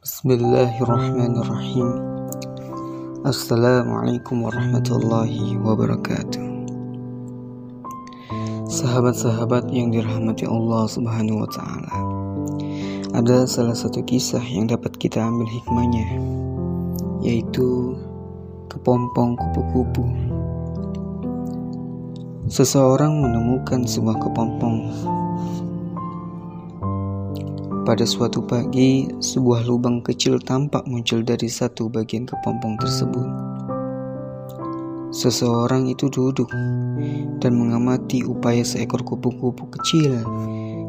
Bismillahirrahmanirrahim. Assalamualaikum warahmatullahi wabarakatuh. Sahabat-sahabat yang dirahmati Allah subhanahu wa ta'ala Ada salah satu kisah yang dapat kita ambil hikmahnya Yaitu Kepompong kupu-kupu. Seseorang menemukan sebuah kepompong pada suatu pagi, sebuah lubang kecil tampak muncul dari satu bagian kepompong tersebut. Seseorang itu duduk dan mengamati upaya seekor kupu-kupu kecil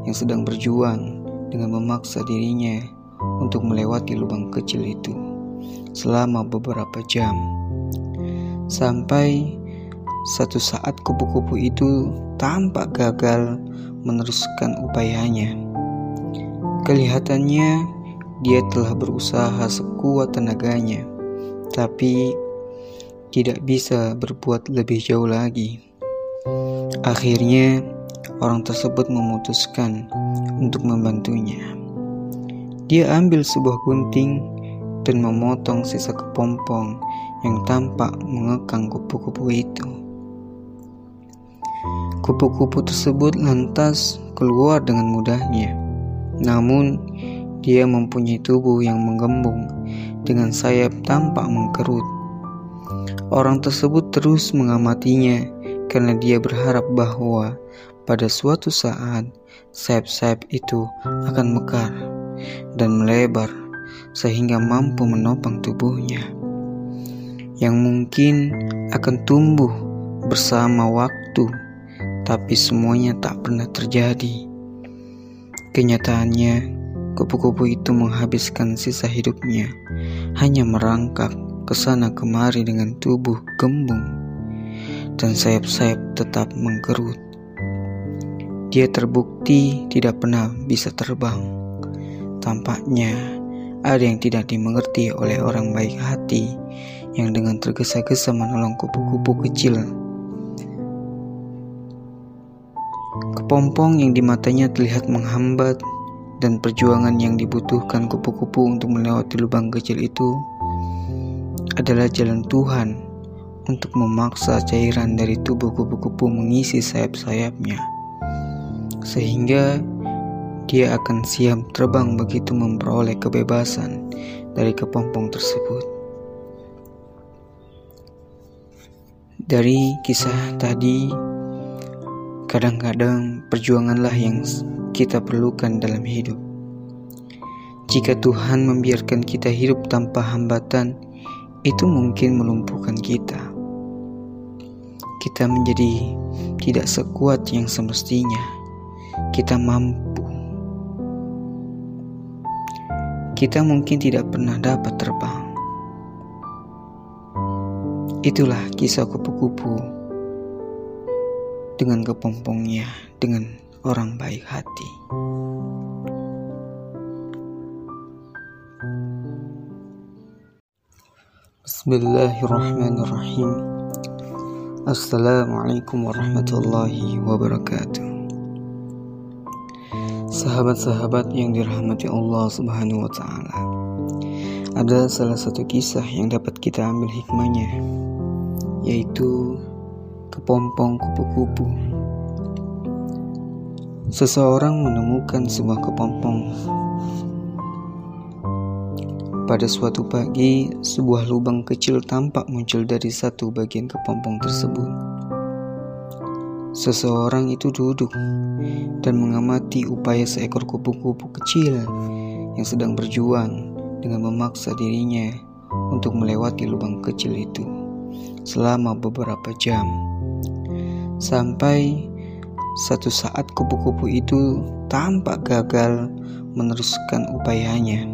yang sedang berjuang dengan memaksa dirinya untuk melewati lubang kecil itu selama beberapa jam. Sampai satu saat kupu-kupu itu tampak gagal meneruskan upayanya. Kelihatannya dia telah berusaha sekuat tenaganya, tapi tidak bisa berbuat lebih jauh lagi. Akhirnya, orang tersebut memutuskan untuk membantunya. Dia ambil sebuah gunting dan memotong sisa kepompong yang tampak mengekang kupu-kupu itu. Kupu-kupu tersebut lantas keluar dengan mudahnya namun, dia mempunyai tubuh yang menggembung dengan sayap tampak mengkerut. Orang tersebut terus mengamatinya karena dia berharap bahwa pada suatu saat sayap-sayap itu akan mekar dan melebar sehingga mampu menopang tubuhnya yang mungkin akan tumbuh bersama waktu, tapi semuanya tak pernah terjadi. Kenyataannya, kupu-kupu itu menghabiskan sisa hidupnya hanya merangkak ke sana kemari dengan tubuh gembung dan sayap-sayap tetap mengkerut. Dia terbukti tidak pernah bisa terbang. Tampaknya ada yang tidak dimengerti oleh orang baik hati yang dengan tergesa-gesa menolong kupu-kupu kecil Kepompong yang di matanya terlihat menghambat dan perjuangan yang dibutuhkan kupu-kupu untuk melewati lubang kecil itu adalah jalan Tuhan untuk memaksa cairan dari tubuh kupu-kupu mengisi sayap-sayapnya sehingga dia akan siap terbang begitu memperoleh kebebasan dari kepompong tersebut. Dari kisah tadi Kadang-kadang perjuanganlah yang kita perlukan dalam hidup. Jika Tuhan membiarkan kita hidup tanpa hambatan, itu mungkin melumpuhkan kita. Kita menjadi tidak sekuat yang semestinya. Kita mampu. Kita mungkin tidak pernah dapat terbang. Itulah kisah kupu-kupu dengan kepompongnya dengan orang baik hati. Bismillahirrahmanirrahim. Assalamualaikum warahmatullahi wabarakatuh. Sahabat-sahabat yang dirahmati Allah Subhanahu wa taala. Ada salah satu kisah yang dapat kita ambil hikmahnya yaitu kepompong kupu-kupu. Seseorang menemukan sebuah kepompong. Pada suatu pagi, sebuah lubang kecil tampak muncul dari satu bagian kepompong tersebut. Seseorang itu duduk dan mengamati upaya seekor kupu-kupu kecil yang sedang berjuang dengan memaksa dirinya untuk melewati lubang kecil itu selama beberapa jam. Sampai satu saat kupu-kupu itu tampak gagal meneruskan upayanya.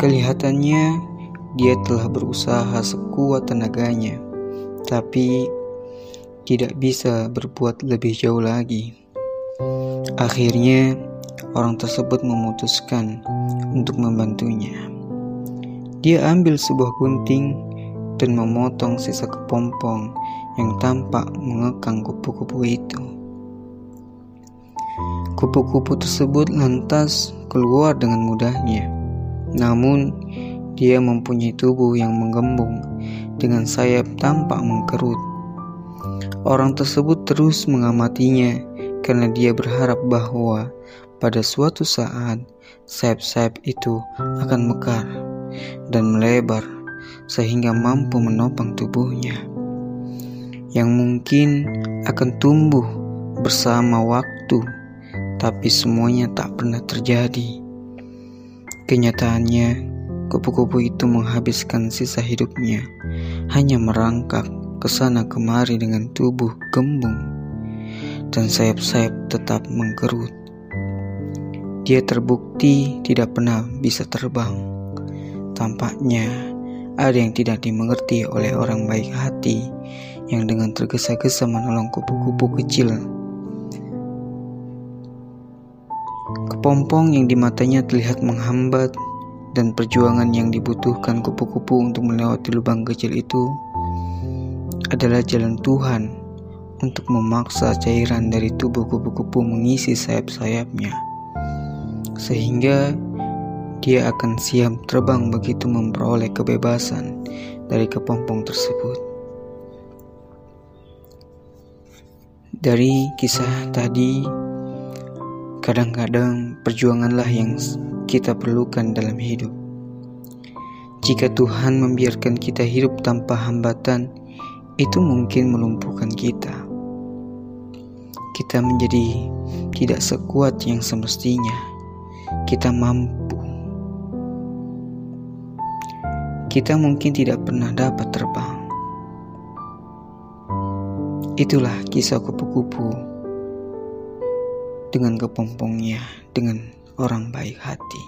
Kelihatannya dia telah berusaha sekuat tenaganya, tapi tidak bisa berbuat lebih jauh lagi. Akhirnya, orang tersebut memutuskan untuk membantunya. Dia ambil sebuah gunting dan memotong sisa kepompong yang tampak mengekang kupu-kupu itu. Kupu-kupu tersebut lantas keluar dengan mudahnya. Namun, dia mempunyai tubuh yang menggembung dengan sayap tampak mengkerut. Orang tersebut terus mengamatinya karena dia berharap bahwa pada suatu saat sayap-sayap itu akan mekar dan melebar sehingga mampu menopang tubuhnya yang mungkin akan tumbuh bersama waktu, tapi semuanya tak pernah terjadi. Kenyataannya, Kupu-kupu itu menghabiskan sisa hidupnya hanya merangkak ke sana kemari dengan tubuh gembung dan sayap-sayap tetap mengkerut. Dia terbukti tidak pernah bisa terbang. Tampaknya ada yang tidak dimengerti oleh orang baik hati yang dengan tergesa-gesa menolong kupu-kupu kecil. Kepompong yang di matanya terlihat menghambat dan perjuangan yang dibutuhkan kupu-kupu untuk melewati lubang kecil itu adalah jalan Tuhan untuk memaksa cairan dari tubuh kupu-kupu mengisi sayap-sayapnya sehingga dia akan siap terbang begitu memperoleh kebebasan dari kepompong tersebut. Dari kisah tadi, kadang-kadang perjuanganlah yang kita perlukan dalam hidup. Jika Tuhan membiarkan kita hidup tanpa hambatan, itu mungkin melumpuhkan kita. Kita menjadi tidak sekuat yang semestinya. Kita mampu. Kita mungkin tidak pernah dapat terbang. Itulah kisah kupu-kupu dengan kepompongnya, dengan orang baik hati.